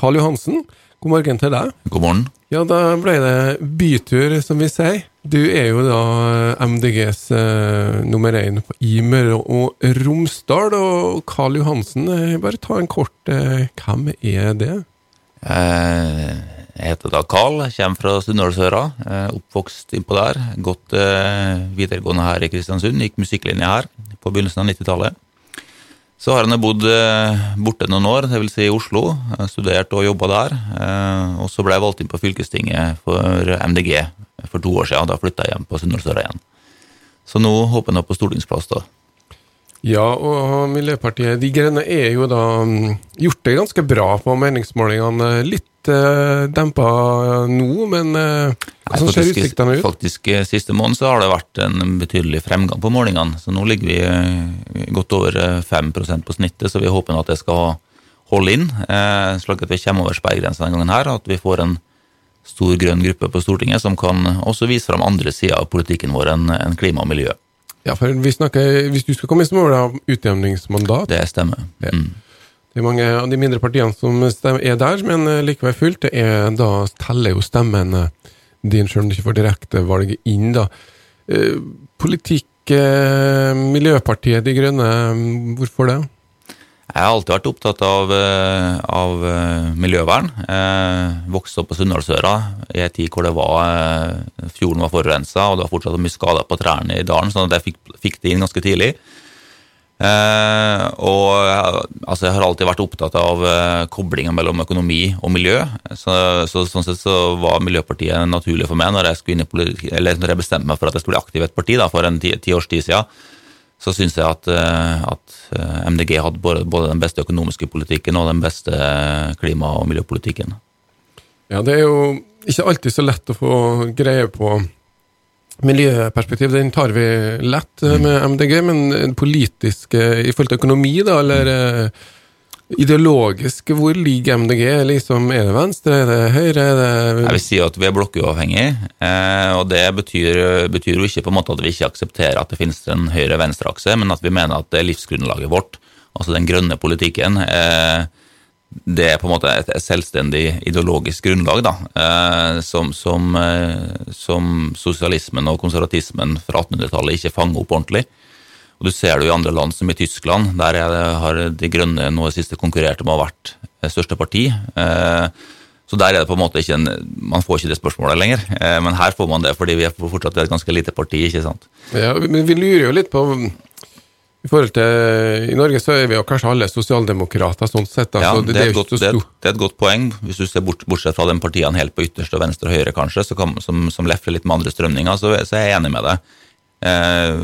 Karl Johansen, god morgen til deg. God morgen. Ja, da ble det bytur, som vi sier. Du er jo da MDGs eh, nummer én i Møre og Romsdal. Og Karl Johansen, eh, bare ta en kort eh, Hvem er det? Eh, jeg heter da Karl, kommer fra Sunndalsøra. Eh, oppvokst innpå der. Gått eh, videregående her i Kristiansund. Gikk musikklinje her på begynnelsen av 90-tallet. Så har han bodd eh, borte noen år, dvs. Si i Oslo. Studert og jobba der. Eh, og så ble jeg valgt inn på fylkestinget for MDG for to år siden. Da flytta jeg hjem på Sunndalsøra igjen. Så nå håper jeg på stortingsplass, da. Ja, og Miljøpartiet De Grønne er jo da mm, gjort det ganske bra på meningsmålingene. Litt uh, dempa nå, men uh, hvordan ser utsiktene ut? Faktisk eh, Siste måned så har det vært en betydelig fremgang på målingene. Så nå ligger vi godt over 5% på snittet, så vi håper at det skal holde inn. Uh, slik at vi kommer over sperregrensa denne gangen her, at vi får en stor grønn gruppe på Stortinget som kan også vise fram andre sider av politikken vår enn en klima og miljø. Ja, for vi snakker, Hvis du skal komme i mål av utjevningsmandat Det stemmer. Mm. Det er mange av de mindre partiene som er der, men eh, likevel fullt. Det er, da teller jo stemmen eh, din, selv om du ikke får direktevalg inn. da. Eh, politikk, Miljøpartiet De Grønne, hvorfor det? Jeg har alltid vært opptatt av, av miljøvern. Jeg vokste opp på Sunndalsøra i en tid hvor det var, fjorden var forurensa, og det var fortsatt mye skader på trærne i dalen, så jeg fikk, fikk det inn ganske tidlig. Eh, og altså, jeg har alltid vært opptatt av eh, koblingen mellom økonomi og miljø. Så, så, sånn sett så var Miljøpartiet naturlig for meg når jeg, inn i eller når jeg bestemte meg for at jeg skulle bli aktiv i et parti da, for en ti, ti års tid siden. Så syns jeg at, eh, at, eh, MDG hadde både, både, den beste økonomiske politikken og den beste klima- og miljøpolitikken. Ja, det er jo ikke alltid så lett å få greie på Miljøperspektiv den tar vi lett eh, med MDG, men politisk eh, i forhold til økonomi, da, eller eh, ideologisk, hvor ligger MDG? Liksom, er det venstre, er det høyre? Er det Jeg vil si at vi er blokkuavhengige, og det betyr, betyr, jo ikke på en måte at vi ikke aksepterer at det finnes en høyre-venstre-akse, men at vi mener at det er livsgrunnlaget vårt, altså den grønne politikken. Eh, det er på en måte et, selvstendig ideologisk grunnlag da, eh, som, som, eh, som, sosialismen og konservatismen fra 1800-tallet ikke fanger opp ordentlig. Og Du ser det jo i andre land, som i Tyskland. Der det, har De Grønne nå i siste konkurrert med å ha vært største parti. Eh, så der er det på en måte ikke en, Man får ikke det spørsmålet lenger. Eh, men her får man det, fordi vi er fortsatt et ganske lite parti. ikke sant? Ja, men Vi lurer jo litt på i forhold til I Norge så er vi jo kanskje alle sosialdemokrater, sånn sett. Altså, ja, det, det, er godt, det, det, er et godt poeng. Hvis du ser bort, bortsett fra de partiene helt på ytterste venstre og høyre, kanskje, kan, som, som lefler litt med andre strømninger, så, så, er jeg enig med deg. Eh,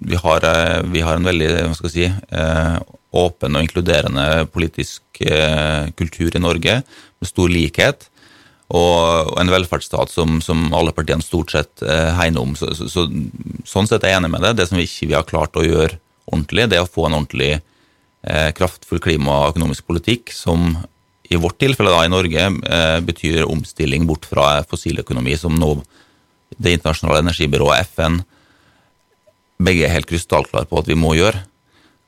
vi, har, eh, vi, har, en veldig si, eh, åpen og inkluderende politisk eh, kultur i Norge, med stor likhet. Og en velferdsstat som, som alle partiene stort sett eh, hegner om. Så, så, så, sånn sett er jeg enig med det. Det som vi ikke har klart å gjøre ordentlig, det er å få en ordentlig eh, kraftfull klima- og økonomisk politikk som i vårt tilfelle da i Norge eh, betyr omstilling bort fra fossiløkonomi, som nå Det internasjonale energibyrået FN begge er helt krystallklare på at vi må gjøre.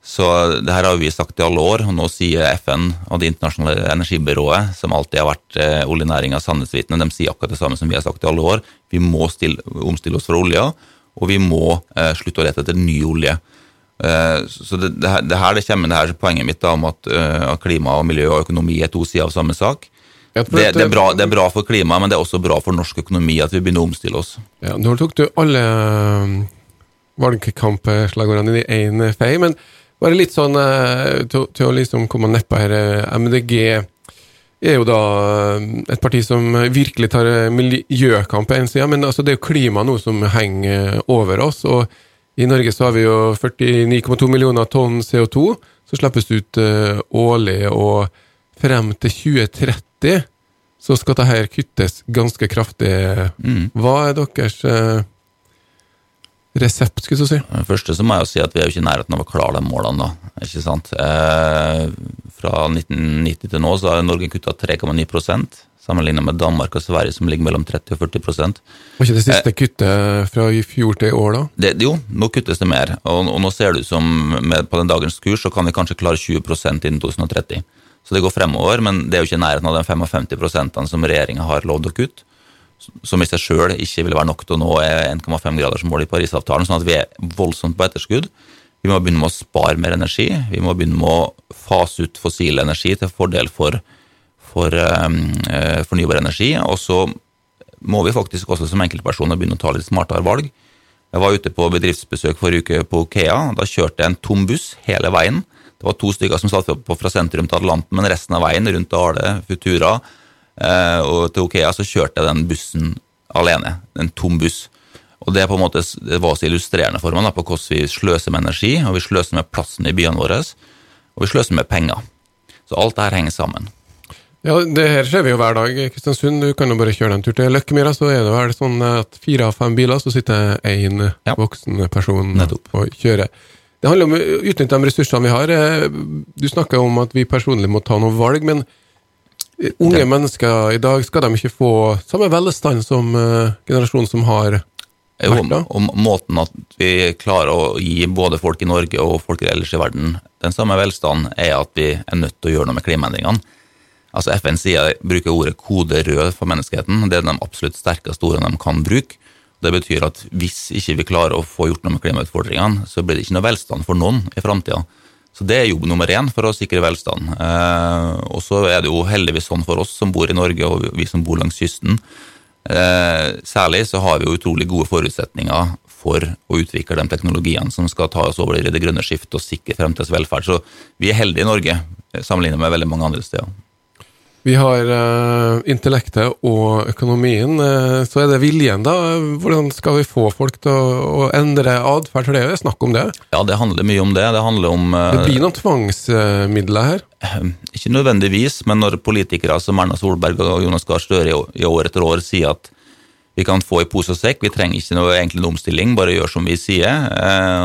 Så det her har vi sagt i alle år, og nå sier FN og Det internasjonale energibyrået, som alltid har vært eh, oljenæringas sannhetsvitne, de sier akkurat det samme som vi har sagt i alle år. Vi må stille, omstille oss fra olja, og vi må eh, slutte å lete etter ny olje. Eh, så det, det, her, det, her det kommer det her poenget mitt da, om at, uh, klima og miljø og økonomi er to sider av samme sak. Det, det, er bra, det, er bra, for klimaet, men det er også bra for norsk økonomi at vi begynner å omstille oss. Ja, Nå tok du alle valgkampslagordene i én fei, men bare litt sånn til, til å liksom komme nedpå her. MDG er jo da et parti som virkelig tar miljøkamp på én side, men altså det er jo klima nå som henger over oss. og i Norge så har vi jo 49,2 millioner tonn CO2 som slippes ut årlig, og frem til 2030 så skal dette kuttes ganske kraftig. Mm. Hva er deres resept, skulle du si? Det første så må jeg jo si at vi er jo ikke i nærheten av å klare de målene, da. Ikke sant? Eh, fra 1990 til nå så har Norge kutta 3,9% sammenlignet med Danmark og Sverige, som ligger mellom 30 og 40 Var ikke det siste eh, kuttet fra i fjor til i år, da? Det, jo, nå kuttes det mer. Og, og nå ser det ut som med, på den dagens kurs så kan vi kanskje klare 20% innen 2030. Så det går fremover, men det er jo ikke i nærheten av de 55% som regjeringa har lovd å kutte. Som i seg sjøl ikke ville være nok til å nå 1,5 graders mål i Parisavtalen, sånn at vi er voldsomt på etterskudd. Vi må begynne med å spare mer energi. Vi må begynne med å fase ut fossil energi til fordel for, for um, fornybar energi. Og så må vi faktisk også som enkeltpersoner begynne å ta litt smartere valg. Jeg var ute på bedriftsbesøk forrige uke på Okea. Da kjørte jeg en tom buss hele veien. Det var to stykker som satt på fra sentrum til Atlanten, men resten av veien rundt Dale, Futura eh, og til Okea så kjørte jeg den bussen alene. En tom buss. Og Det, på en måte, det var så illustrerende for meg da, på hvordan vi sløser med energi, og vi sløser med plassen i byene våre, og vi sløser med penger. Så alt det her henger sammen. Ja, det her ser vi jo hver dag i Kristiansund. Du kan jo bare kjøre en tur til Løkkemyra, så er det vel sånn at fire av fem biler, så sitter én ja. voksen person Nettopp. og kjører. Det handler om å utnytte de ressursene vi har. Eh, du snakker om at vi personlig må ta noen valg, men eh, unge det. mennesker i dag, skal de ikke få samme velstand som uh, generasjonen som har jo, og måten at vi klarer å gi både folk i Norge og folk ellers i verden den samme velstand, er at vi er nødt til å gjøre noe med klimaendringene. Altså FN sier, bruker ordet kode rød for menneskeheten. Det er de absolutt sterkeste ordene de kan bruke. Det betyr at hvis ikke vi klarer å få gjort noe med klimautfordringene, så blir det ikke noe velstand for noen i framtida. Så det er jobb nummer én for å sikre velstand. Eh, og så er det jo heldigvis sånn for oss som bor i Norge, og vi som bor langs kysten. Eh, særlig så har vi jo utrolig gode forutsetninger for å utvikle de teknologiene som skal ta oss over det grønne skiftet og sikre fremtidens velferd. Så vi er heldige i Norge, sammenlignet med veldig mange andre steder. Vi har uh, intellektet og økonomien. Uh, så er det viljen, da. Hvordan skal vi få folk til å, å endre atferd? For det er jo snakk om det? Ja, det handler mye om det. Det handler om uh, Det blir noen tvangsmidler her? Ikke nødvendigvis, men når politikere som Erna Solberg og Jonas Gahr Støre i år etter år sier at vi kan få i pose og sekk, vi trenger ikke noe egentlig omstilling, bare gjør som vi sier,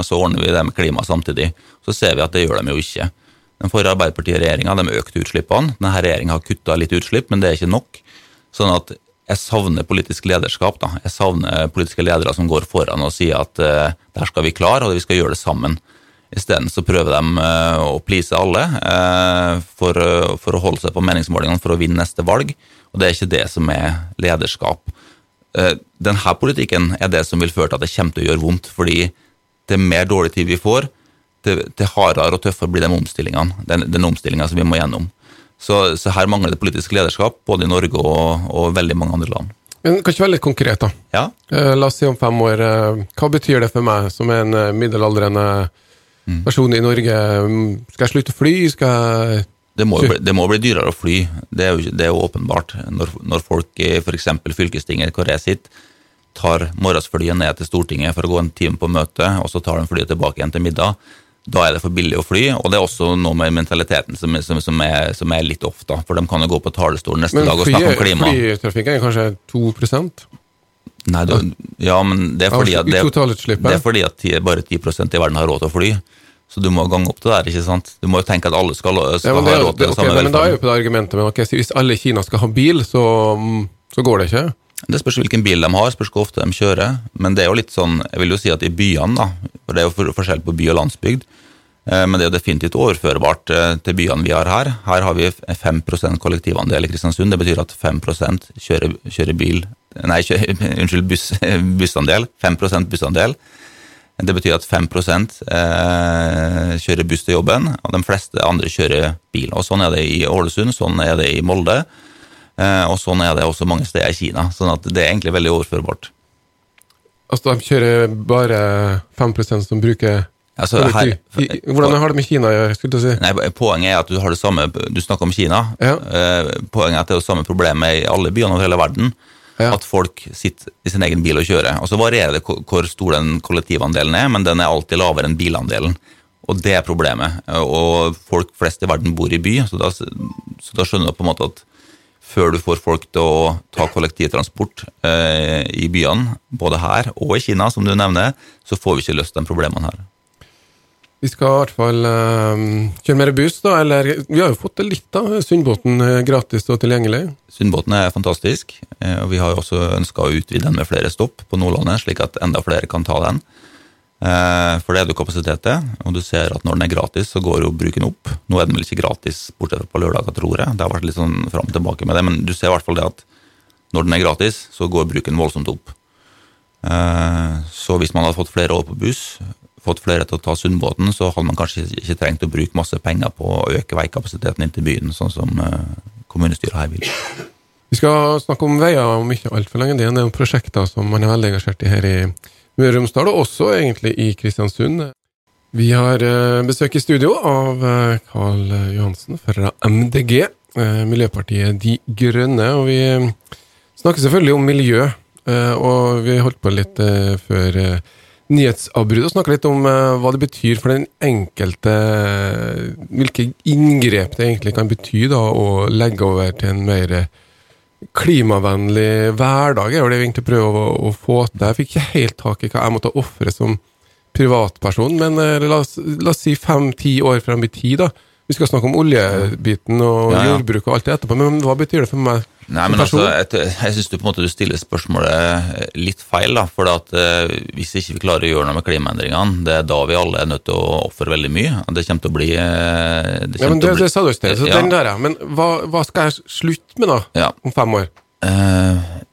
så ordner vi det med klima samtidig. Så ser vi at det gjør de jo ikke. Den forrige Arbeiderparti-regjeringa økte utslippene. Denne regjeringa har kutta litt utslipp, men det er ikke nok. Sånn at jeg savner politisk lederskap. da. Jeg savner politiske ledere som går foran og sier at uh, det her skal vi klare, og vi skal gjøre det sammen. Isteden så prøver de uh, å please alle uh, for, uh, for, å holde seg på meningsmålingene for å vinne neste valg, og det er ikke det som er lederskap. Denne politikken er det som vil føre til at det kommer til å gjøre vondt, fordi det er mer dårlig tid vi får, til, til hardere og tøffere blir de omstillingene, den, den omstillinga som vi må gjennom. Så, så, her mangler det politisk lederskap, både i Norge og, og veldig mange andre land. Men kan ikke være litt konkret, da. Ja? Eh, la oss si om fem år. Eh, hva betyr det for meg som er en eh, middelaldrende mm. person i Norge? Skal jeg slutte å fly? Skal jeg det må, bli, det må, bli, dyrere å fly, det er jo, det er jo åpenbart. Når, når folk i f.eks. fylkestinget hvor jeg sitter, tar morgensflyet ned til Stortinget for å gå en time på møte, og så tar de flyet tilbake igjen til middag, da er det for billig å fly. Og det er også noe med mentaliteten som, som, som, er, som er, litt off, da. For de kan jo gå på talerstolen neste men dag og snakke om klima. Men flytrafikken er kanskje 2 Nei, du, ja, men det er fordi at, det, det er fordi at bare 10% i verden har råd til å fly. Så du må gange opp det der. ikke sant? Du må jo tenke at alle skal, skal ja, ha råd til det, okay, samme velferd. Men da er jo på det argumentet men okay, hvis alle i Kina skal ha bil, så, så går det ikke? Det spørs hvilken bil de har, spørs hvor ofte de kjører. Men det er jo litt sånn, jeg vil jo si at i byene, da, for det er jo forskjell på by og landsbygd, men det er jo definitivt overførbart eh, til byene vi har her. Her har vi 5 kollektivandel i Kristiansund. Det betyr at 5% kjører, kjører bil Nei, kjører, unnskyld, buss, bussandel. 5% bussandel. Det betyr at 5 eh, kjører buss til jobben, og de fleste andre kjører bil. Og Sånn er det i Ålesund, sånn er det i Molde. Eh, og sånn er det også mange steder i Kina. sånn at det er egentlig veldig overførbart. Altså de kjører bare 5% som bruker altså, her, Hvordan har det med Kina å gjøre? Si? Nei, Poenget er at du har det samme Du snakker om Kina. Ja. Eh, poenget er at det er det samme problemet i alle byene over hele verden. Ja. At folk sitter i sin egen bil og kjører. Og Så varierer det hvor stor den kollektivandelen er, men den er alltid lavere enn bilandelen. Og det er problemet. Og folk flest i verden bor i by, så da, så da skjønner du på en måte at før du får folk til å ta kollektivtransport eh, i byene, både her og i Kina, som du nevner, så får vi ikke løst de problemene her. Vi skal i hvert fall uh, kjøre mer buss, da. Eller vi har jo fått det litt, da. Sundbåten gratis og tilgjengelig. Sundbåten er fantastisk. Eh, og Vi har jo også ønska å utvide den med flere stopp på Nordlandet, slik at enda flere kan ta den. Eh, for det er det jo kapasitet til, og du ser at når den er gratis, så går jo bruken opp. Nå er den vel ikke gratis bortsett fra på lørdager, tror jeg. Det har vært litt sånn fram og tilbake med det, men du ser i hvert fall det at når den er gratis, så går bruken voldsomt opp. Eh, så hvis man hadde fått flere over på buss, fått flere til å ta Sundbåten, så hadde man kanskje ikke trengt å bruke masse penger på å øke veikapasiteten inn til byen, sånn som kommunestyret her vil. Vi skal snakke om veier om ikke altfor lenge. Det er noen prosjekter som man er veldig engasjert i her i Møre og Romsdal, og også egentlig i Kristiansund. Vi har eh, besøk i studio av eh, Karl Johansen fra MDG, eh, Miljøpartiet De Grønne. Og vi snakker selvfølgelig om miljø, og vi holdt på litt før nyhetsavbrudd og snakke litt om hva det betyr for den enkelte Hvilke inngrep det egentlig kan bety da, å legge over til en mer klimavennlig hverdag er jo det vi egentlig prøver å, å, få til. Jeg fikk ikke helt tak i hva jeg måtte ofre som privatperson, men uh, la oss, la oss si fem-ti år frem i tid, da. Vi skal snakke om oljebiten og ja, ja. jordbruk og alt det etterpå, men hva betyr det for meg? Nei, men altså, Jeg, jeg syns du på en måte du stiller spørsmålet litt feil. da, for at eh, Hvis ikke vi klarer å gjøre noe med klimaendringene, det er da vi alle er nødt til å ofre veldig mye. Det kommer til å bli uh, Det, ja, men det, det sa du i sted, så ja. den der, ja. Men hva, hva, skal jeg slutte med da, om fem år? Uh,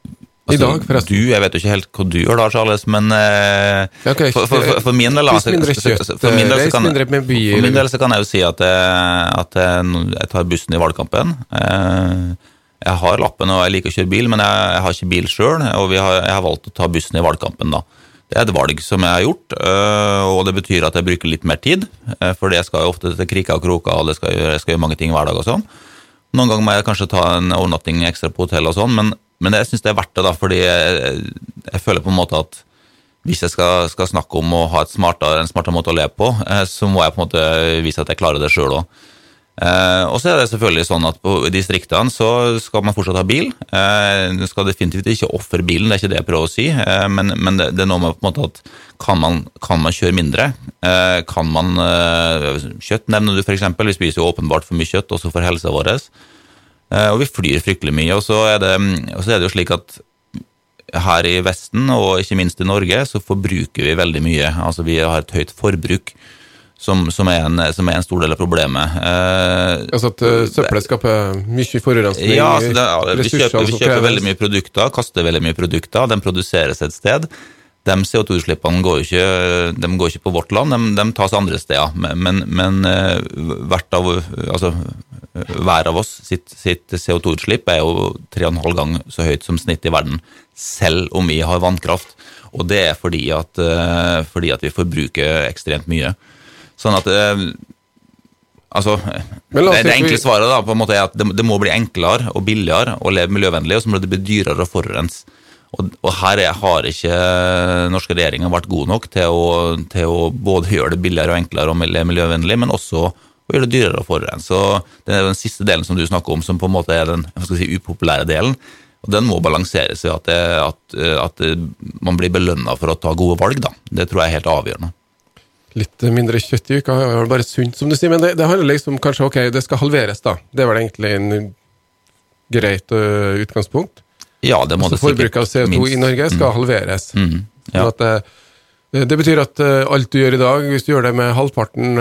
Altså, I dag, forresten. Du, jeg vet jo ikke helt hva du gjør da, Charles, men uh, okay, for, for, for, for, min del Spis mindre kjøtt, reis mindre med bil. For min del så kan jeg jo si at, at jeg tar bussen i valgkampen. Uh, jeg har lappen og jeg liker å kjøre bil, men jeg, jeg har ikke bil sjøl, og har, jeg har valgt å ta bussen i valgkampen, da. Det er et valg som jeg har gjort, øh, og det betyr at jeg bruker litt mer tid. Øh, for det skal jo ofte til kriker og kroker, og det skal jeg skal gjøre mange ting hver dag og sånn. Noen ganger må jeg kanskje ta en overnatting ekstra på hotell og sånn, men, men jeg syns det er verdt det, da, fordi jeg, føler på en måte at hvis jeg skal, skal snakke om å ha smartere, en smartere måte å leve på, øh, så må jeg på en måte vise at jeg klarer det sjøl òg. Eh, og så er det selvfølgelig sånn at på distriktene så skal man fortsatt ha bil. Eh, du skal definitivt ikke ofre bilen, det er ikke det jeg prøver å si, eh, men, men det, det, er noe med på en måte at kan man, kan man kjøre mindre? Eh, kan man eh, Kjøtt nevner du f.eks. Vi spiser jo åpenbart for mye kjøtt, også for helsa vår. Eh, og vi flyr fryktelig mye. Og så, det, og så er det jo slik at her i Vesten, og ikke minst i Norge, så forbruker vi veldig mye. Altså vi har et høyt forbruk som, som, er en, som, er en, stor del av problemet. Eh, altså at uh, søppelet skaper mye forurensning? Ja, altså det, ja vi kjøper, vi kjøper veldig mye produkter, kaster veldig mye produkter. De produseres et sted. De CO2-utslippene går, går, ikke på vårt land, de, de tas andre steder. Men, men men hvert av, altså, hver av oss sitt, sitt CO2-utslipp er jo 3,5 ganger så høyt som snittet i verden, selv om vi har vannkraft. Og det er fordi at, uh, fordi at vi forbruker ekstremt mye. Sånn at eh, Altså, det, det, enkle svaret da, på en måte er at det, det, må bli enklere og billigere å leve miljøvennlig, og så må det bli dyrere å forurense. Og, og, her er, har ikke norske regjeringa vært gode nok til å, til å, både gjøre det billigere og enklere å leve miljøvennlig, men også å gjør det dyrere å forurense. Så det er den siste delen som du snakker om, som på en måte er den si, upopulære delen. Og Den må balanseres ved at, at, at man blir belønna for å ta gode valg. Da. Det tror jeg er helt avgjørende litt mindre kjøtt i uka. Bare sunt, som du sier. Men det, det handler liksom kanskje ok, det skal halveres, da. Det er vel egentlig en greit uh, utgangspunkt. Ja, det må altså, det Forbruket av CO2 minst. i Norge skal mm. halveres. Mm. Ja. Sånn at, det betyr at alt du gjør i dag, hvis du gjør det med halvparten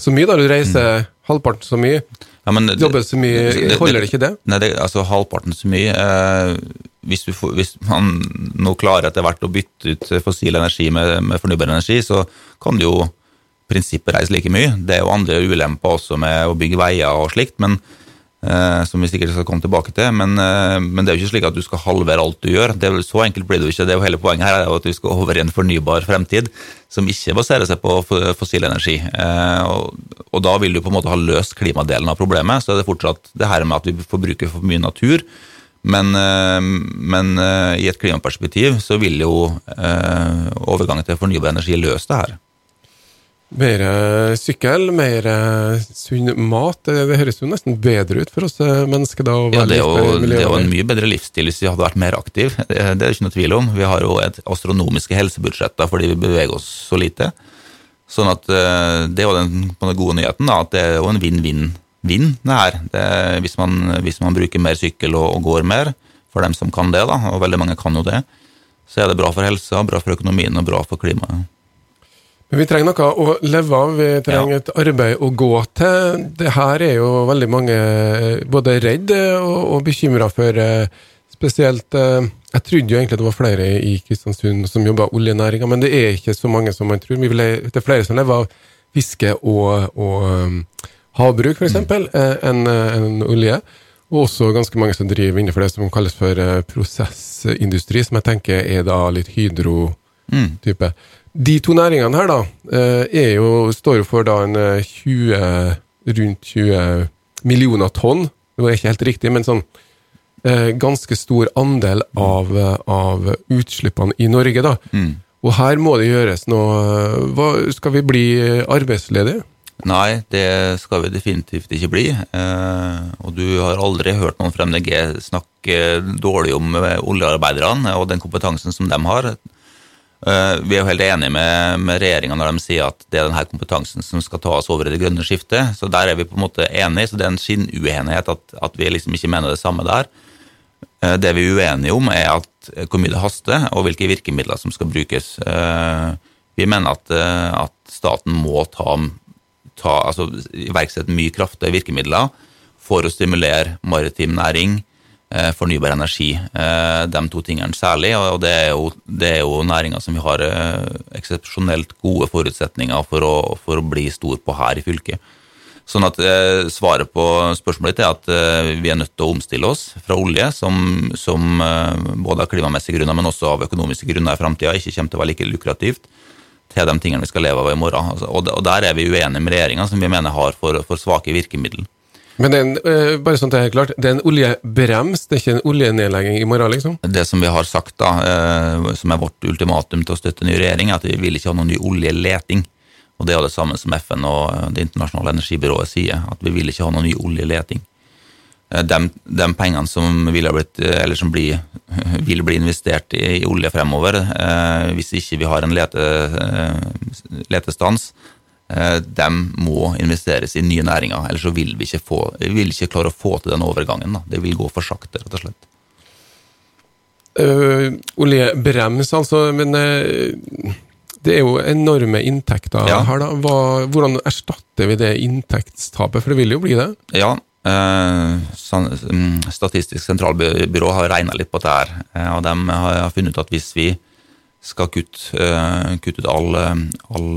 så mye, da du reiser mm. halvparten så mye, ja, men, jobber så mye, holder det ikke det? Nei, det, altså halvparten så mye hvis, får, hvis, man nå klarer etter hvert å bytte ut fossil energi med, med fornybar energi, så kan du jo prinsippet reise like mye. Det er jo andre ulemper også med å bygge veier og slikt, men, eh, som vi sikkert skal komme tilbake til. Men, eh, men, det er jo ikke slik at du skal halvere alt du gjør. Det er vel Så enkelt blir det jo ikke. Det er jo Hele poenget her er jo at vi skal over i en fornybar fremtid som ikke baserer seg på fossil energi. Eh, og, og, da vil du på en måte ha løst klimadelen av problemet. Så er det fortsatt det her med at vi forbruker for mye natur men, eh, men, eh, i et klimaperspektiv så vil jo eh, overgangen til fornybar energi løse det her. Mer sykkel, mer sunn mat. Det, det, høres jo nesten bedre ut for oss mennesker da? ja, det er, jo, det er jo en mye bedre livsstil hvis vi hadde vært mer aktiv, Det, det er det ikke noe tvil om. Vi har jo et astronomiske helsebudsjetter fordi vi beveger oss så lite. Sånn at det er jo den, den gode nyheten, da, at det er jo en vinn-vinn vinn, det her. Det, hvis, man, hvis, man, bruker mer sykkel og, og, går mer, for dem som kan det, da, og veldig mange kan jo det, så er det bra for helsa, bra for økonomien og bra for klimaet. Men vi trenger noe å leve av, vi trenger ja. et arbeid å gå til. Det her er jo veldig mange både redd og, og bekymra for. Spesielt Jeg trodde jo egentlig det var flere i Kristiansund som jobba i oljenæringa, men det er ikke så mange som man tror. Det er flere som lever av fiske og, og havbruk, f.eks., mm. enn en olje. Og også ganske mange som driver innenfor det som kalles for prosessindustri, som jeg tenker er da litt hydro-type. Mm. De to næringene her, da, er jo, står jo for da en 20, eh, rundt 20 millioner tonn. Det var ikke helt riktig, men sånn eh, ganske stor andel av, av utslippene i Norge, da. Mm. Og her må det gjøres noe. Hva, skal vi bli arbeidsledige? Nei, det skal vi definitivt ikke bli. og du har aldri hørt noen fra MDG snakke dårlig om oljearbeiderne og den kompetansen som de har. Eh, vi er jo helt enige med, med regjeringa når de sier at det er denne kompetansen som skal ta oss over i det grønne skiftet. Så der er vi på en måte enige, så det er en skinnuenighet at, at vi liksom ikke mener det samme der. Eh, det vi er uenige om, er at hvor mye det haster, og hvilke virkemidler som skal brukes. Eh, vi mener at, at staten må ta, ta, altså, iverksette mye kraftige virkemidler for å stimulere maritim næring, Eh, fornybar energi. Eh, de to tingene særlig, og det er jo, det jo næringer som vi har eh, eksepsjonelt gode forutsetninger for å, for å, bli stor på her i fylket. Sånn at Svaret på spørsmålet ditt er at vi er nødt til å omstille oss fra olje, som, som både av klimamessige grunner, men også av økonomiske grunner i framtida ikke kommer til å være like lukrativt, til de tingene vi skal leve av i morgen. Altså, og der er vi uenige med regjeringa, som vi mener har for, for svake virkemidler. Men det er en, uh, bare sånn at det er klart, det er en oljebrems, det er ikke en oljenedlegging i morgen, liksom? Det som vi har sagt, da, uh, som er vårt ultimatum til å støtte ny regjering, er at vi vil ikke ha noen ny oljeleting. Og det er det samme som FN og eh, Det internasjonale energibyrået sier, at vi vil ikke ha noen ny oljeleting. De, de pengene som, vil, blitt, som blir, vil bli investert i, i olje fremover, eh, hvis ikke vi har en lete, letestans, Eh, de må investeres i nye næringer, ellers så vil vi ikke, få, vi vil ikke klare å få til den overgangen. Da. Det vil gå for sakte, rett og slett. Uh, oljebrems, altså, men uh, det er jo enorme inntekter ja. her, da. Hva, hvordan erstatter vi det inntektstapet, for det vil jo bli det? Ja, uh, Statistisk sentralbyrå har regna litt på dette, her, og de har funnet ut at hvis vi skal kutte, kutte ut all, all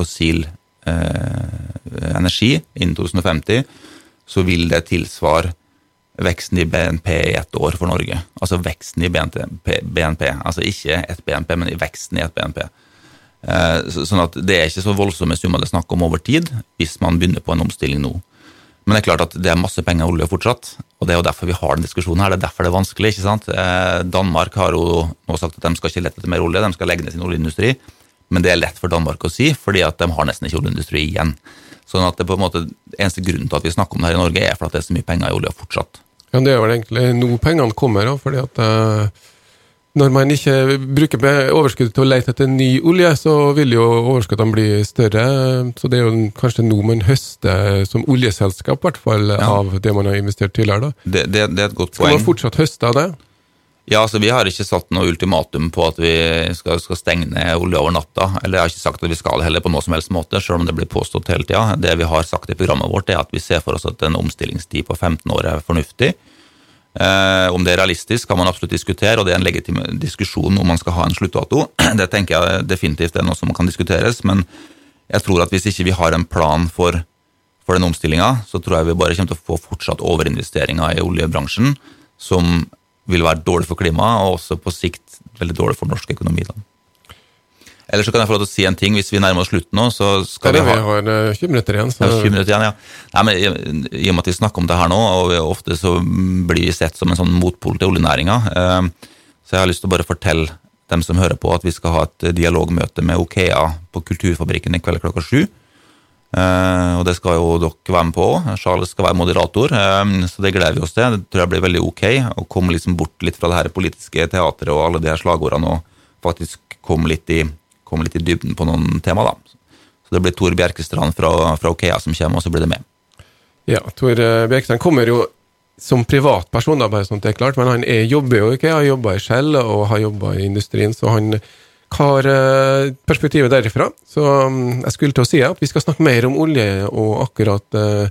fossil eh, energi innen 2050, så vil det tilsvare veksten i BNP i ett år for Norge. Altså veksten i BNP, BNP. altså ikke ett BNP, men i veksten i ett BNP. Sånn at Det er ikke så voldsomme summer det er snakk om over tid, hvis man begynner på en omstilling nå. Men det er klart at det er masse penger i olje fortsatt, og det er jo derfor vi har den diskusjonen her. Det er derfor det er vanskelig. ikke sant? Eh, Danmark har jo nå sagt at de skal ikke lette etter mer olje, de skal legge ned sin oljeindustri. Men det er lett for Danmark å si, fordi at de har nesten ikke oljeindustri igjen. Sånn at det på en måte, Eneste grunnen til at vi snakker om det her i Norge, er for at det er så mye penger i olja fortsatt. Ja, Det er vel egentlig nå pengene kommer, fordi at uh når man ikke bruker overskuddet til å lete etter ny olje, så vil jo overskuddene bli større. Så det er jo kanskje nå man høster som oljeselskap, i hvert fall, ja. av det man har investert tidligere. da. Det, det, det er et godt poeng. Skal man fortsatt høste av det? Ja, altså Vi har ikke satt noe ultimatum på at vi skal, skal, stenge ned olje over natta. Eller jeg har ikke sagt at vi skal det heller på noe som helst måte, selv om det blir påstått hele tida. Det vi har sagt i programmet vårt, er at vi ser for oss at en omstillingstid på 15 år er fornuftig. Eh, om det er realistisk, kan man absolutt diskutere, og det er en legitim diskusjon om man skal ha en sluttdato. Det tenker jeg definitivt er noe som kan diskuteres, men jeg tror at hvis ikke vi har en plan for, for den omstillinga, så tror jeg vi bare kommer til å få fortsatt overinvesteringer i oljebransjen, som vil være dårlig for klimaet, og også på sikt veldig dårlig for norsk økonomi. Da. Eller så kan jeg få lov til å si en ting, hvis vi nærmer oss slutten nå, så skal vi ha Vi har 20 eh, minutter igjen. Så... Ja, 20 minutter igjen, ja. Nei, men I og med at vi snakker om det her nå, og ofte så blir vi sett som en sånn motpol til oljenæringa, eh, så jeg har lyst til å bare fortelle dem som hører på, at vi skal ha et dialogmøte med Okea på Kulturfabrikken i kveld klokka sju. Uh, og det skal jo dere være med på òg. Charles skal være moderator, uh, så det gleder vi oss til. Det tror jeg blir veldig ok å komme liksom bort litt fra det her politiske teatret og alle de her slagordene og faktisk komme litt i komme litt i dybden på noen tema. da. Så Det blir Tor Bjerkestrand fra, fra Okea som kommer, og så blir det med. Ja, Tor eh, Bjerkestrand kommer jo som privatperson, da, bare sånn at det er klart, men han er, jobber jo ikke, har jobba i Shell og har jobba i industrien, så han har uh, perspektivet derifra. Så um, jeg skulle til å si at vi skal snakke mer om olje og akkurat uh,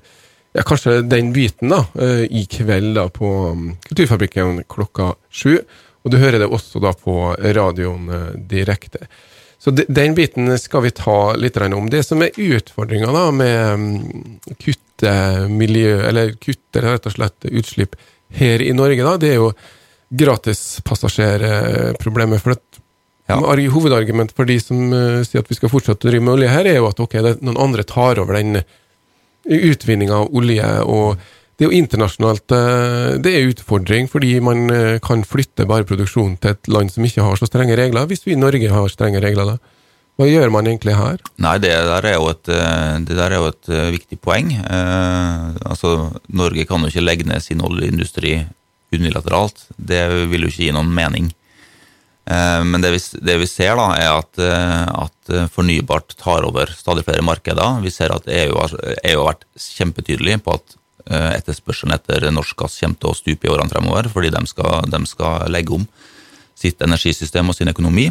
ja, kanskje den biten da, uh, i kveld da på um, Kulturfabrikken klokka sju. Og du hører det også da på radioen direkte. Så den biten skal vi ta litt om. Det som er utfordringa med um, kutte miljø, eller kutte rett og slett utslipp her i Norge, da, det er jo gratispassasjerproblemet. For at ja. Hovedargumentet for de som uh, sier at vi skal fortsette å drive med olje her, er jo at ok, noen andre tar over den utvinninga av olje. og det er jo internasjonalt uh, det er utfordring, fordi man uh, kan flytte bare produksjonen til et land som ikke har så strenge regler, hvis vi i Norge har strenge regler. da. Hva gjør man egentlig her? Nei, Det der er jo et, der er jo et viktig poeng. Eh, altså, Norge kan jo ikke legge ned sin oljeindustri unilateralt. Det vil jo ikke gi noen mening. Eh, men det vi, det vi, ser, da, er at, eh, at, fornybart tar over stadig flere markeder. Vi ser at EU har, EU har vært kjempetydelig på at eh, etterspørselen etter norsk gass kommer til å stupe i årene fremover, fordi de skal, de skal legge om sitt energisystem og sin økonomi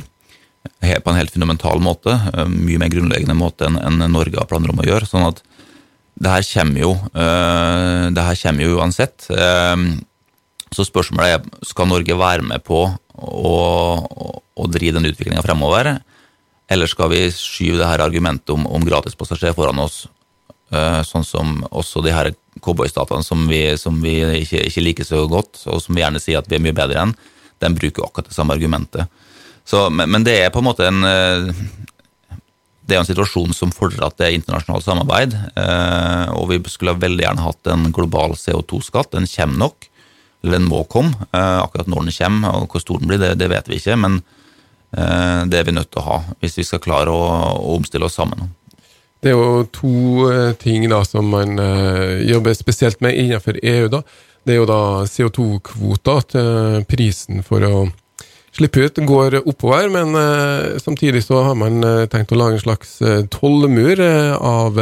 på en helt fundamental måte, mye mer grunnleggende måte enn Norge har planer om å gjøre. sånn at det her kommer jo, det her kommer jo uansett. Så spørsmålet er skal Norge være med på å, og drive den utviklinga fremover, eller skal vi skyve det her argumentet om, om gratispassasjer foran oss, uh, sånn som også de her cowboystatene som vi, som vi ikke, ikke, liker så godt, og som vi gjerne sier at vi er mye bedre enn, de bruker akkurat det samme argumentet. Så, men, men, det er på en måte en uh, det er en situasjon som fordrer at det er internasjonalt samarbeid. Uh, og vi skulle veldig gjerne hatt en global CO2-skatt. Den kommer nok eller den må komme. Eh, akkurat når den kommer og hvor stor den blir, det, det vet vi ikke. Men eh, det er vi nødt til å ha hvis vi skal klare å, å omstille oss sammen. Det er jo to eh, ting da som man jobber spesielt med innenfor EU. da. Det er jo da CO2-kvoter At prisen for å slippe ut går oppover, men samtidig så har man tenkt å lage en slags tollmur av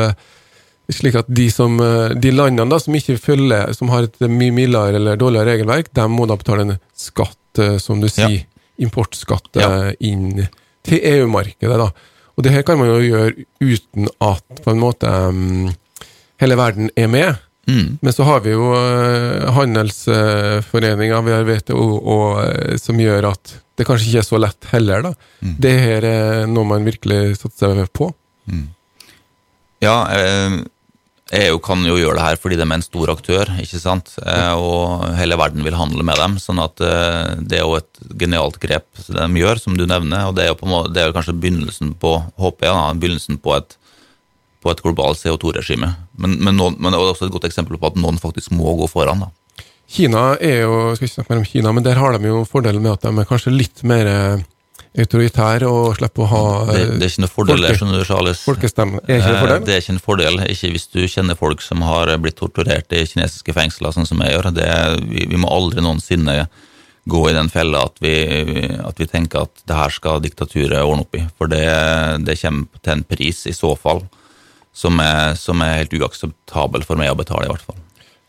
slik at de, som, eh, de landene da, som ikke følger, som har et mye mildere eller dårligere regelverk, de må da betale en skatt, eh, som du sier, ja. importskatt, ja. Eh, inn til EU-markedet. da. Og det her kan man jo gjøre uten at på en måte um, hele verden er med. Mm. Men så har vi jo uh, handelsforeninger, vi har WTO, og, uh, som gjør at det kanskje ikke er så lett heller. da. Mm. Det her er noe man virkelig satser på. Mm. Ja, eh, EU kan jo gjøre det her fordi de er en stor aktør, ikke sant? Eh, og hele verden vil handle med dem. sånn at eh, det er jo et genialt grep de gjør, som du nevner. og Det er jo måte, det er kanskje begynnelsen på jeg, da, begynnelsen på et, på et globalt CO2-regime. Men, men, men, det er også et godt eksempel på at noen faktisk må gå foran. da. Kina er jo, skal ikke snakke mer om Kina, men der har de jo fordelen med at de er kanskje litt mer autoritær og slipper å ha det, det, er ikke noe fordel, folke, skjønner du, Charles. Folkestemme. Er ikke det fordel? Det er ikke en fordel, ikke hvis du kjenner folk som har blitt torturert i kinesiske fengsler, sånn som jeg gjør. Det, vi, vi, må aldri noensinne gå i den fella at vi, at vi tenker at det her skal diktaturet ordne opp i. For det, det kommer til en pris, i så fall, som er, som er helt uakseptabel for meg å betale, i hvert fall.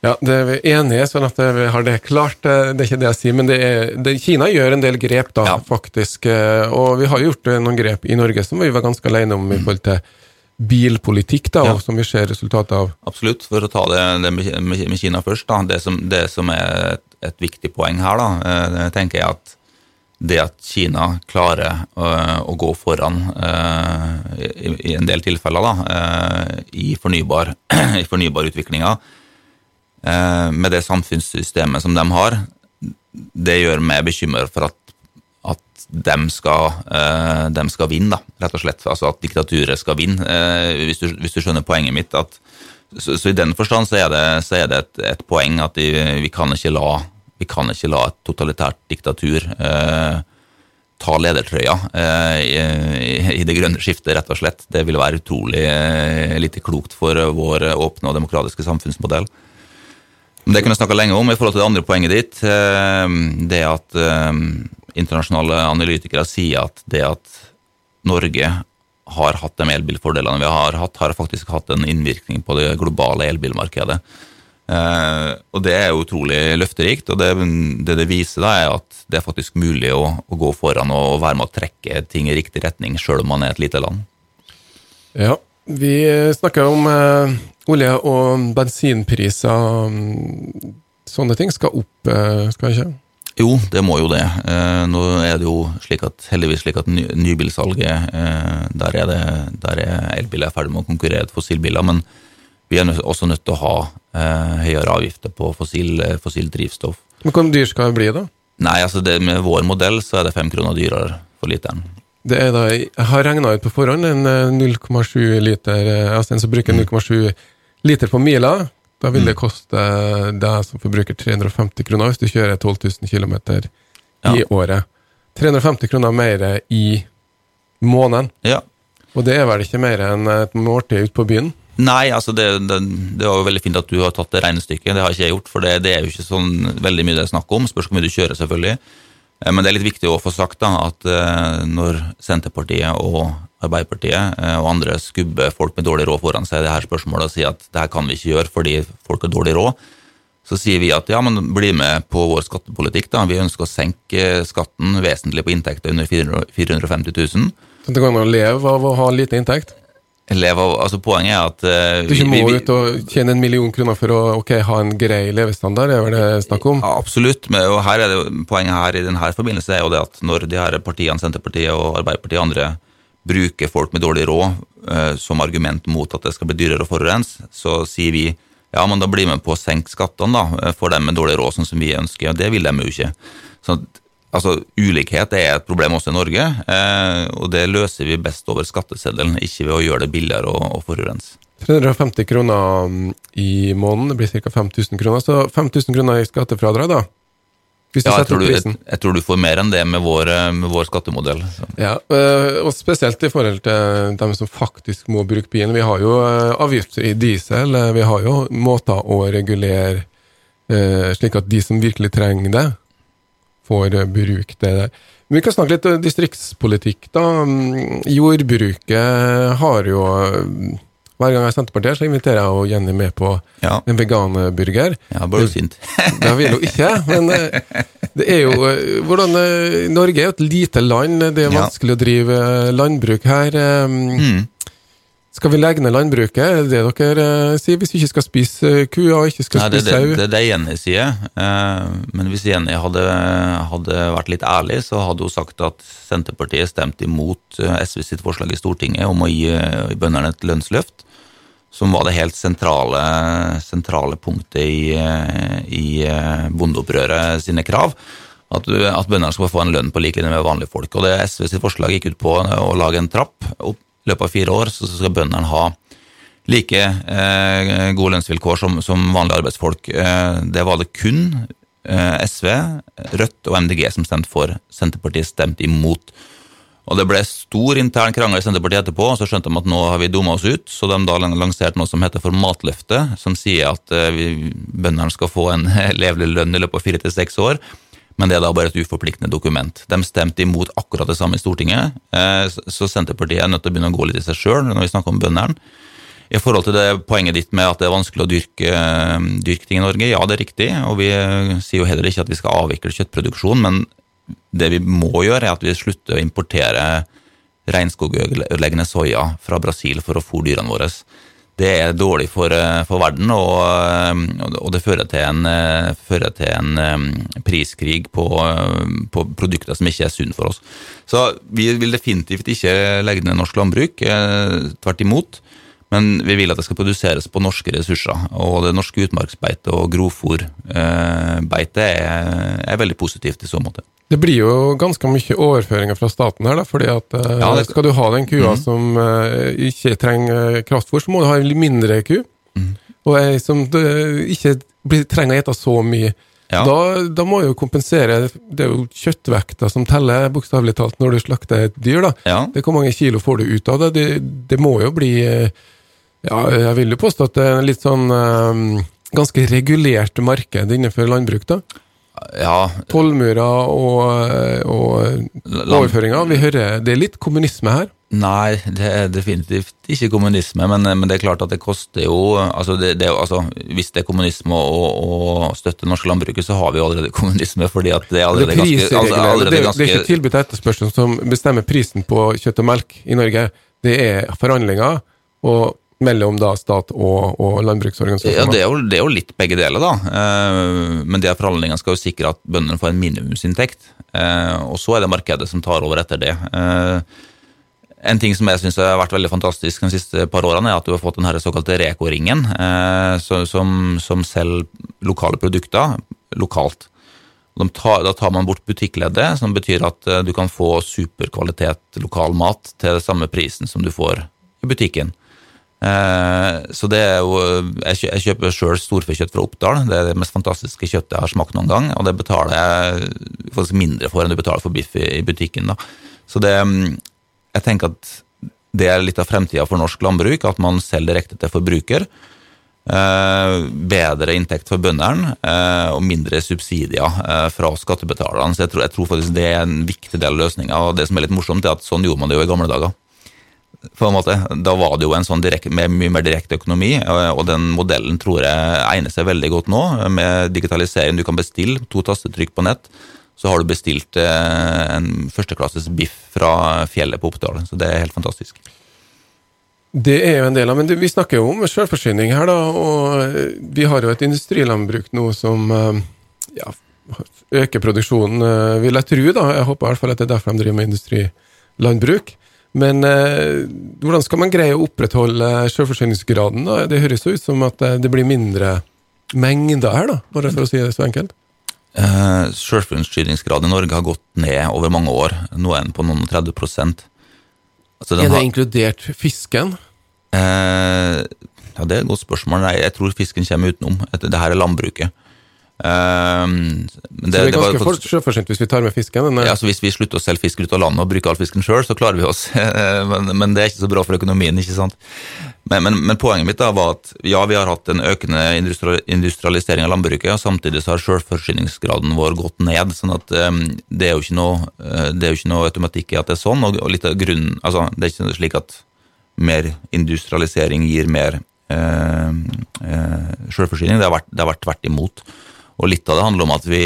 Ja, det er vi enige, sånn at vi har det klart. Det er ikke det jeg sier, men det er, det, Kina gjør en del grep, da, ja. faktisk. Eh, og vi har gjort noen grep i Norge som vi var ganske alene om i forhold til bilpolitikk, da, ja. og som vi ser resultatet av. Absolutt. For å ta det, det med, Kina først. da, Det som, det som er et, et, viktig poeng her, da, eh, tenker jeg at det at Kina klarer å, eh, å gå foran i, i, en del tilfeller da, i fornybar, i fornybarutviklinga, Eh, med det samfunnssystemet som de har, det gjør meg bekymret for at, at de, skal, eh, de skal vinne, da, rett og slett. Altså at diktaturet skal vinne, eh, hvis du, hvis du skjønner poenget mitt. At, så, så, i den forstand så er det, så er det et, et, poeng at vi, vi, kan la, vi, kan ikke la, et totalitært diktatur eh, ta ledertrøya eh, i, i, det grønne skiftet, rett og slett. Det vil være utrolig eh, lite klokt for vår åpne og demokratiske samfunnsmodell. Det kunne jeg snakka lenge om i forhold til det andre poenget ditt. Eh, det at eh, internasjonale analytikere sier at det at Norge har hatt de elbilfordelene vi har hatt, har faktisk hatt en innvirkning på det globale elbilmarkedet. Eh, og det er utrolig løfterikt, og det, det, det viser, da, er at det er faktisk mulig å, å, gå foran og være med å trekke ting i riktig retning, sjøl om man er et lite land. Ja, vi snakker om olje- og bensinpriser. Sånne ting skal opp, eh, skal ikke? Jo, det må jo det. Eh, nå er det jo slik at, heldigvis slik at ny, nybilsalget eh, Der er, det, der er elbiler ferdig med å konkurrere med fossilbiler. men vi er også nødt til å ha høyere avgifter på fossil, fossil, drivstoff. Men Hvor dyr skal det bli, da? Nei, altså det, Med vår modell så er det fem kroner dyrere for literen. Det er da, Jeg har regna ut på forhånd en 0,7 eh, liter Altså en som bruker 0,7 liter på mila. Da vil det mm. koste deg som forbruker 350 kroner hvis du kjører 12 000 km i ja. året. 350 kroner mer i måneden. Ja. Og det er vel ikke mer enn et måltid ute på byen? Nei, altså det, det, det, var jo veldig fint at du har tatt det regnestykket. Det har ikke jeg gjort, for det, det er jo ikke sånn veldig mye det er snakk om. Spørs hvor mye du kjører, selvfølgelig. Eh, men det er litt viktig å få sagt da, at eh, når Senterpartiet og Arbeiderpartiet eh, og andre skubber folk med dårlig råd foran seg i det her spørsmålet og sier at det her kan vi ikke gjøre fordi folk har dårlig råd, så sier vi at ja, men bli med på vår skattepolitikk. da. Vi ønsker å senke skatten vesentlig på inntekter under 450 000. Så det går an å leve av å ha lite inntekt? Leve av, altså Poenget er at uh, Du ikke må vi, ut og tjene en million kroner for å okay, ha en grei levestandard, er vel det snakk om? Ja, absolutt, men og her er det, poenget her i denne forbindelse er jo det at når de her partiene, Senterpartiet og Arbeiderpartiet og andre, bruker folk med dårlig råd uh, som argument mot at det skal bli dyrere å forurense, så sier vi ja, men da blir vi med på å senke skattene da, for dem med dårlig råd, sånn som vi ønsker. og Det vil de jo ikke. Så Altså, Ulikhet er et problem også i Norge, eh, og det løser vi best over skatteseddelen, ikke ved å gjøre det billigere å, å forurense. 350 kroner mm, i måneden, det blir ca. 5000 kroner. Så 5000 kroner i skattefradrag, da? Ja, jeg tror du, jeg, jeg tror, du, får mer enn det med vår, eh, med vår skattemodell. Så. Ja, eh, og Spesielt i forhold til dem som faktisk må bruke bilen. Vi har jo eh, avgifter i diesel, vi har jo måter å regulere slik at de som virkelig trenger det, får eh, bruke det der. Men vi kan snakke litt distriktspolitikk, da. Mm, jordbruket har jo hver gang jeg er Senterpartiet, så inviterer jeg og Jenny med på ja. en veganburger. Ja, bare sint. det vil hun ikke, men eh, det er jo eh, hvordan, Norge er jo et lite land, det er vanskelig ja. å drive landbruk her. Mm. Skal vi legge ned landbruket, er det det dere uh, sier? Hvis vi ikke skal spise uh, ku og ikke skal Nei, spise sau? Det, det, det er det Jenny sier. Uh, men hvis Jenny hadde, hadde, vært litt ærlig, så hadde hun sagt at Senterpartiet stemte imot SV sitt forslag i Stortinget om å gi bøndene et lønnsløft. Som var det helt sentrale, sentrale punktet i, i bondeopprøret sine krav. At, at bøndene skal få en lønn på lik linje med vanlige folk. Og det SV sitt forslag gikk ut på å lage en trapp opp i løpet av fire år så skal bøndene ha like eh, gode lønnsvilkår som, som vanlige arbeidsfolk. Eh, det var det kun eh, SV, Rødt og MDG som stemte for. Senterpartiet stemte imot. Og Det ble stor intern krangel i Senterpartiet etterpå, og så skjønte de at nå har vi dumma oss ut. Så de da lanserte noe som heter for Matløftet, som sier at eh, bøndene skal få en levelig lønn i løpet av fire til seks år men det er da bare et uforpliktende dokument. De stemte imot akkurat det samme i Stortinget, eh, så Senterpartiet er nødt til å begynne å gå litt i seg sjøl når vi snakker om bøndene. I forhold til det poenget ditt med at det er vanskelig å dyrke, eh, dyrke ting i Norge, ja, det er riktig, og vi sier jo heller ikke at vi skal avvikle kjøttproduksjon, men det vi må gjøre, er at vi slutter å importere regnskogødeleggende soya fra Brasil for å fôre dyrene våre det er dårlig for, eh, for verden, og, eh, og, det fører til en, eh, fører til en priskrig på, på, produkter som ikke er sunne for oss. Så vi vil definitivt ikke legge ned norsk landbruk, tvert imot. Men vi vil at det skal produseres på norske ressurser. Og det norske utmarksbeitet og grovfòrbeitet er, er veldig positivt i så måte. Det blir jo ganske mye overføringer fra staten her, da, fordi at ja, det... skal du ha den kua mm. som uh, ikke trenger kraftfôr, så må du ha en mindre ku. Mm. Og ei som ikke trenger å ete så mye. Ja. Da, da, må jo kompensere Det er jo kjøttvekta som teller, bokstavelig talt, når du slakter et dyr. da. Ja. Det Hvor mange kilo får du ut av det? Det, det må jo bli ja, jeg vil jo påstå at det er litt sånn um, ganske regulert marked innenfor landbruk, da. Ja. Tollmurer og, og overføringer. Vi hører Det er litt kommunisme her. Nei, det er definitivt ikke kommunisme, men, men det er klart at det koster jo altså, det, det, altså Hvis det er kommunisme å, støtte norsk landbruk, så har vi jo allerede kommunisme. fordi at det er allerede det ganske, altså, allerede det, ganske det er ikke tilbudt etterspørsel som bestemmer prisen på kjøtt og melk i Norge. Det er forhandlinger og mellom da stat og, og landbruksorganisasjoner. Ja, det er, jo, det er, jo, litt begge deler, da. Eh, men de forhandlingene skal jo sikre at bøndene får en minimumsinntekt. Eh, og så er det markedet som tar over etter det. Eh, en ting som jeg synes har vært veldig fantastisk de siste par årene, er at du har fått den såkalte Reko-ringen, som, som selger lokale produkter lokalt. Tar, da tar man bort butikkleddet, som betyr at du kan få superkvalitet lokal mat til samme prisen som du får i butikken. Eh, så det er jo Jeg kjøper sjøl storfekjøtt fra Oppdal. Det er det mest fantastiske kjøttet jeg har smakt noen gang, og det betaler jeg faktisk mindre for enn du betaler for biff i butikken. da. Så det Jeg tenker at det er litt av fremtida for norsk landbruk, at man selger direkte til forbruker. Eh, bedre inntekt for bøndene eh, og mindre subsidier fra skattebetalerne. Så jeg tror, jeg tror, faktisk det er en viktig del av løsninga. Og det som er litt morsomt, er at sånn gjorde man det jo i gamle dager på en måte. Da var det jo en sånn direkt, mye mer direkte økonomi, og den modellen tror jeg egner seg veldig godt nå, med digitalisering. Du kan bestille to tastetrykk på nett, så har du bestilt eh, en førsteklasses biff fra fjellet på Oppdal. Så det er helt fantastisk. Det er jo en del av, men vi snakker jo om selvforsyning her, da. Og vi har jo et industrilandbruk nå som eh, ja, øker produksjonen, eh, vil jeg tro. da. Jeg håper i hvert fall at det er derfor de driver med industrilandbruk. Men eh, hvordan skal man greie å opprettholde selvforsyningsgraden? da? Det høres ut som at eh, det blir mindre mengder her, da, bare for å si det så enkelt. Eh, Selvforsyningsgraden i Norge har gått ned over mange år. Nå er den på noen 30% altså, Er det har... inkludert fisken? Eh, ja, Det er et godt spørsmål. Nei, jeg tror fisken kommer utenom. Det her er landbruket. Um, det, så det er ganske var, selvforsynt hvis vi tar med fisken? Ja, så Hvis vi slutter å selge fisk ut av landet og bruker all fisken sjøl, så klarer vi oss. men, men, det er ikke så bra for økonomien. ikke sant? Men, men, men poenget mitt da var at ja, vi har hatt en økende industrialisering av landbruket, og samtidig så har selvforsyningsgraden vår gått ned. sånn at um, det, er noe, eh, det er jo ikke noe automatikk i at det er sånn. og, og litt av grunnen, altså Det er ikke slik at mer industrialisering gir mer eh, uh, har vært, det har vært tvert imot. Og litt av det handler om at vi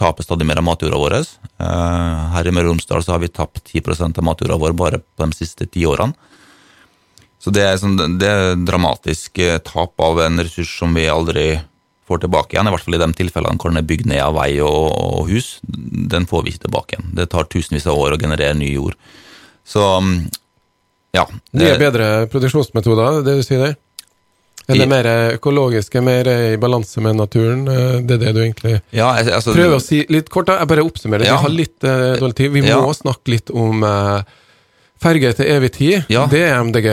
taper stadig mer av matjorda vår. Eh, her i Møre og Romsdal så har vi tapt 10% av matjorda vår bare på de siste ti årene. Så det er, sånn, det er dramatisk eh, tap av en ressurs som vi aldri får tilbake igjen. I hvert fall i de tilfellene hvor den er bygd ned av vei og, og, hus. Den får vi ikke tilbake igjen. Det tar tusenvis av år å generere ny jord. Så mm, ja. Det, Nye, bedre produksjonsmetoder, det du sier der? Eller mer økologiske, mer i balanse med naturen? Eh, det er det du egentlig ja, altså, prøver å si litt kort? da, Jeg bare oppsummerer. Ja. Vi har litt uh, dårlig tid. Vi ja. må snakke litt om uh, ferge til evig tid. Ja. Det er MDG.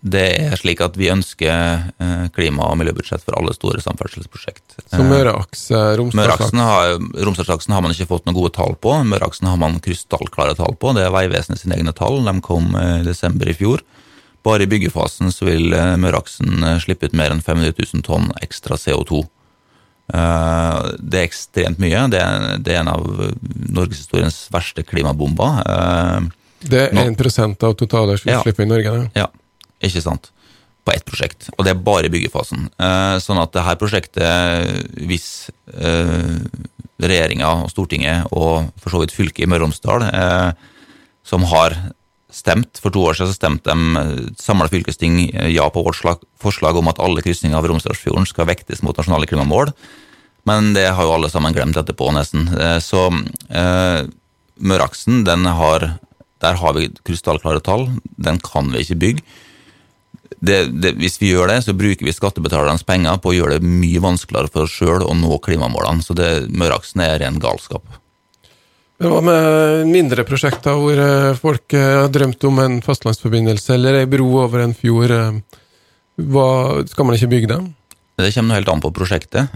Det er slik at vi ønsker klima- og miljøbudsjett for alle store samferdselsprosjekt. Så Møreaks, Romsdalsaksen har, Romsdalsaksen har man ikke fått noen gode tall på. Møreaksen har man krystallklare tall på. Det er Vegvesenet sine egne tall. De kom i desember i fjor. Bare i byggefasen så vil Møraksen Møreaksen eh, slippe ut mer enn 500 000 tonn ekstra CO2. Eh, det er ekstremt mye. Det er, en av norgeshistoriens verste klimabomber. Det er 1% av totale utslipp ja, i Norge? Ja, ikke sant. På ett prosjekt, og det er bare i byggefasen. Sånn at det her prosjektet, hvis regjeringa og Stortinget og for så vidt fylket i Møre og Romsdal, som har stemt. For to år siden så stemte de eh, samla fylkesting eh, ja på vårt slag, forslag om at alle krysninger av Romsdalsfjorden skal vektes mot nasjonale klimamål. Men det har jo alle sammen glemt etterpå, nesten. Eh, så eh, Møreaksen, Der har vi krystallklare tall. Den kan vi ikke bygge. Det, det, hvis vi gjør det, så bruker vi skattebetalernes penger på å gjøre det mye vanskeligere for oss sjøl å nå klimamålene. Så Møreaksen er ren galskap. Hva med mindre prosjekter hvor eh, folk eh, har drømt om en fastlandsforbindelse eller ei bro over en fjord? Eh, hva, skal man ikke bygge dem? Det kommer helt an på prosjektet.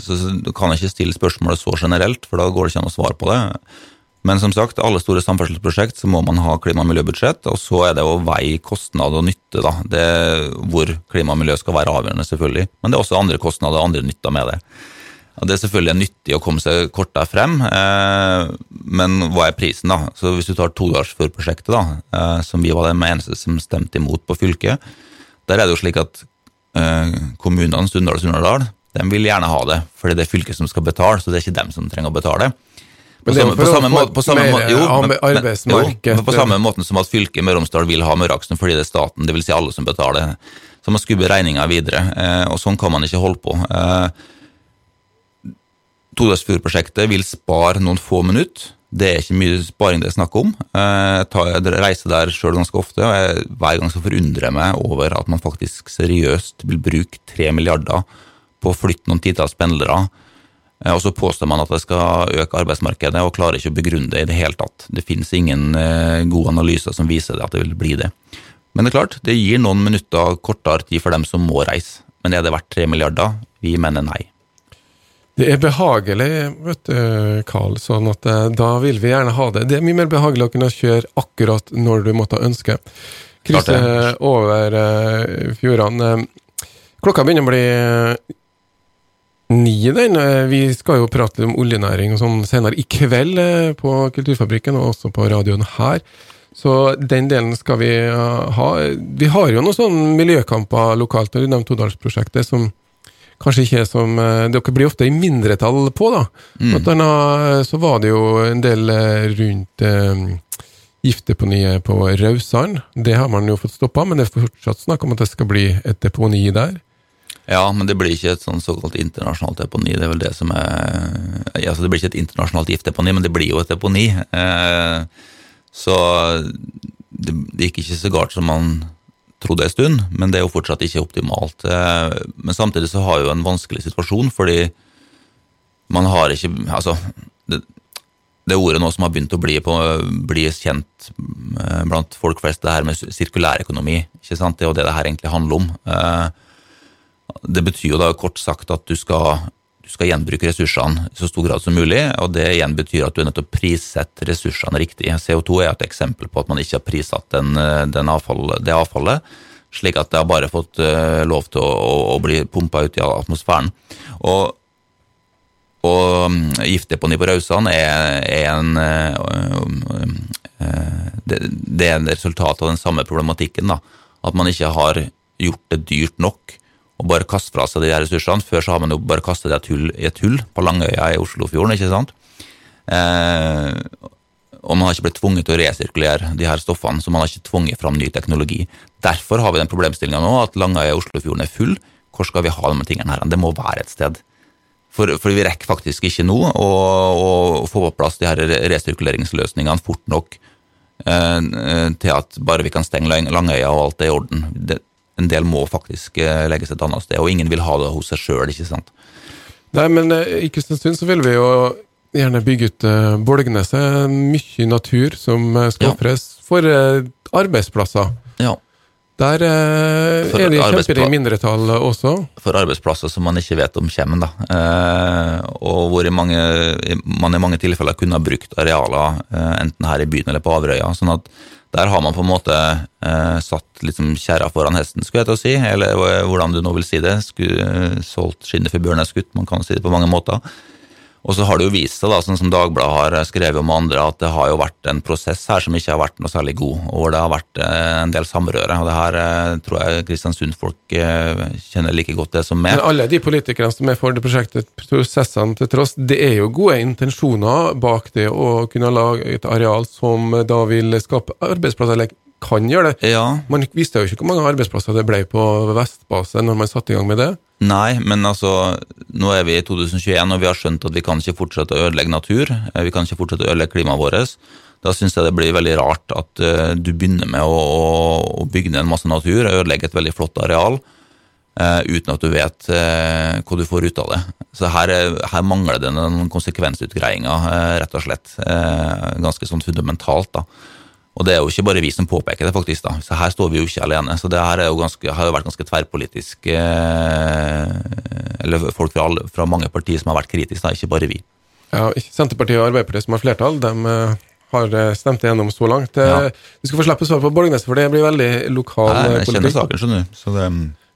Så Du kan ikke stille spørsmålet så generelt, for da går det ikke an å svare på det. Men som sagt, alle store samferdselsprosjekt så må man ha klima- og miljøbudsjett, og så er det å veie kostnad og nytte, da. Det hvor klima og miljø skal være avgjørende, selvfølgelig. Men det er også andre kostnader og andre nytter med det. Ja, Det er selvfølgelig nyttig å komme seg kortere frem, eh, men hva er prisen, da? Så Hvis du tar Todalsfjord-prosjektet, da, eh, som vi var de eneste som stemte imot på fylket, der er det jo slik at eh, kommunene Sunndal og Sunndal de vil gjerne ha det, fordi det er fylket som skal betale, så det er ikke dem som trenger å betale. På samme- på samme må- på samme må- jo, men- jo, På samme måten som at fylket Møre og Romsdal vil ha Møreaksen fordi det er staten, dvs. Si alle som betaler. Så man skubber regninga videre, eh, og sånn kan man ikke holde på. Eh, Todalsfjordprosjektet vil spare noen få minutter. Det er ikke mye sparing det er snakk om. Eh, Jeg tar- jeg reiser der sjøl ganske ofte, og jeg, hver gang så forundrer jeg meg over at man faktisk seriøst vil bruke tre milliarder på å flytte noen titalls pendlere. Eh, Og så påstår man at det skal øke arbeidsmarkedet, og klarer ikke å begrunne det i det hele tatt. Det finnes ingen eh, gode analyser som viser det at det vil bli det. Men det er klart, det gir noen minutter kortere tid for dem som må reise. Men er det verdt tre milliarder? Vi mener nei. Det er behagelig, vet du, Carl, sånn at eh, da vil vi gjerne ha det. Det er mye mer behagelig å kunne kjøre akkurat når du måtte ønske. Krysse over eh, fjordene. Klokka begynner å bli eh, ni, den. Vi skal jo prate om oljenæring og sånn senere i kveld på Kulturfabrikken, og også på radioen her. Så den delen skal vi ha. Vi har jo noen sånne miljøkamper lokalt. Du nevnte Todalsprosjektet, som kanskje ikke som eh, Dere blir ofte i mindretall på, da. Blant annet eh, så var det jo en del eh, rundt eh, giftdeponiet på Raudsand. Det har man jo fått stoppa, men det er fortsatt snakk om at det skal bli et deponi der. Ja, men det blir ikke et sånn såkalt internasjonalt deponi. Det er vel det som er altså Det blir ikke et internasjonalt giftdeponi, men det blir jo et deponi. Eh, så det, det gikk ikke så galt som man trodde en stund, men det er jo fortsatt ikke optimalt. Eh, men samtidig så har jo en vanskelig situasjon, fordi man har ikke Altså, det, det ordet nå som har begynt å bli, på, bli kjent eh, blant folk flest, det her med sirkulærøkonomi. ikke sant? Det er jo det det her egentlig handler om. Eh, det betyr jo da kort sagt at du skal, du skal gjenbruke ressursene i så stor grad som mulig, og det igjen betyr at du er nødt til å prissette ressursene riktig. CO2 er et eksempel på at man ikke har prissatt den, den avfall, det avfallet, slik at det har bare fått eh, lov til å, å bli pumpa ut i atmosfæren. Og, og mm, giftdeponi på Rausan er, er en øh, øh, det, det er en resultat av den samme problematikken. da, At man ikke har gjort det dyrt nok å bare kaste fra seg de her ressursene. Før så har man jo bare kastet det i et hull, på Langøya i Oslofjorden, ikke sant? Eh, og man har ikke blitt tvunget til å resirkulere de her stoffene, så man har ikke tvunget fram ny teknologi. Derfor har vi den problemstillinga nå at Langøya i Oslofjorden er full. Hvor skal vi ha de tingene her? Det må være et sted. For, for vi rekker faktisk ikke nå å, å få på plass de her resirkuleringsløsningene fort nok eh, til at bare vi kan stenge Lang- Langøya og alt er i orden. Det, en del må faktisk eh, legges et annet sted, og ingen vil ha det hos seg sjøl, ikke sant. Nei, men eh, i Kristiansund så vil vi jo gjerne bygge ut Bolgneset. Mye natur som skal Ja. ofres for eh, arbeidsplasser. Ja. Der eh, er de kjemper i mindretall også. For arbeidsplasser som man ikke vet om kommer, da. Eh, og hvor i mange, man i mange tilfeller kunne ha brukt arealer eh, enten her i byen eller på Averøya. sånn at der har man på en måte eh, satt liksom kjerra foran hesten, skulle jeg til å si, eller eh, hvordan du nå vil si det. Sku, eh, solgt skinnet for bjørn er skutt, man kan si det på mange måter. Og så har det jo vist seg, da, sånn som Dagbladet har skrevet om andre, at det har jo vært en prosess her som ikke har vært noe særlig god, og hvor det har vært eh, en del samrøre. Og det her eh, tror jeg Kristiansund-folk eh, kjenner like godt det som meg. Men alle de politikerne som er for det prosjektet, prosessene til tross, det er jo gode intensjoner bak det å kunne lage et areal som da vil skape arbeidsplasser, kan gjøre det. Ja, Man visste jo ikke hvor mange arbeidsplasser det ble på Vestbase når man satte i gang med det. Nei, men altså, nå er vi i 2021, og vi har skjønt at vi kan ikke fortsette å ødelegge natur. eh, Vi kan ikke fortsette å ødelegge klimaet vårt. Da syns jeg det blir veldig rart at uh, du begynner med å, å, bygge ned en masse natur, og ødelegge et veldig flott areal, Uh, uten at du vet uh, hva du får ut av det. Så her, er- her mangler det noen konsekvensutgreiinger, rett og slett. Ganske sånn fundamentalt, da. Og det er jo ikke bare vi som påpeker det, faktisk. da. Så her står vi jo ikke alene. Så det her er jo ganske, har jo vært ganske tverrpolitisk eh, Eller folk fra, alle, fra mange partier som har vært kritiske, da, ikke bare vi. Ja, Senterpartiet og Arbeiderpartiet som har flertall, de eh, har eh, stemt igjennom så langt. Ja. Du skal få slippe å svare på Borgnes, for det blir veldig lokal Jeg, politikk. jeg kjenner saken, skjønner du. Så det,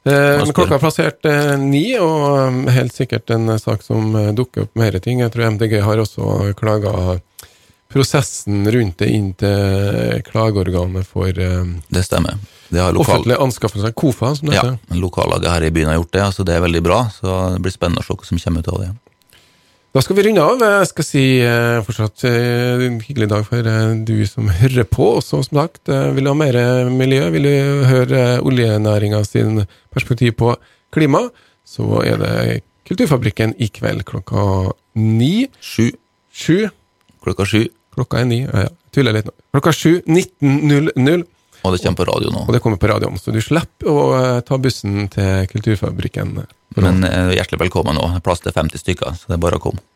Men klokka har passert eh, ni, og helt sikkert en sak som dukker opp mer ting. Jeg tror MDG har også klaga prosessen rundt det inn til klageorganet for eh, Det stemmer. Det har lokal, offentlige anskaffelser, KOFA, som det ja, heter. lokallaget her i byen har gjort det, altså det er veldig bra. Så det blir spennende å se hva som kommer ut av det. Da skal vi runde av. Jeg skal si eh, fortsatt eh, en hyggelig dag for eh, du som hører på. Og så, som sagt, eh, vil du ha mer eh, miljø, vil du høre eh, oljenæringa sin perspektiv på klima, så er det Kulturfabrikken i kveld klokka ni. Sju. Sju. Klokka sju. Klokka er ni. Ja, ja. Tuller litt nå. Klokka sju. 19.00. Og det kommer på radio nå. Og det kommer på radioen, så du slipper å eh, ta bussen til Kulturfabrikken. Men eh, hjertelig velkommen nå. Plass til 50 stykker, så det er bare å komme.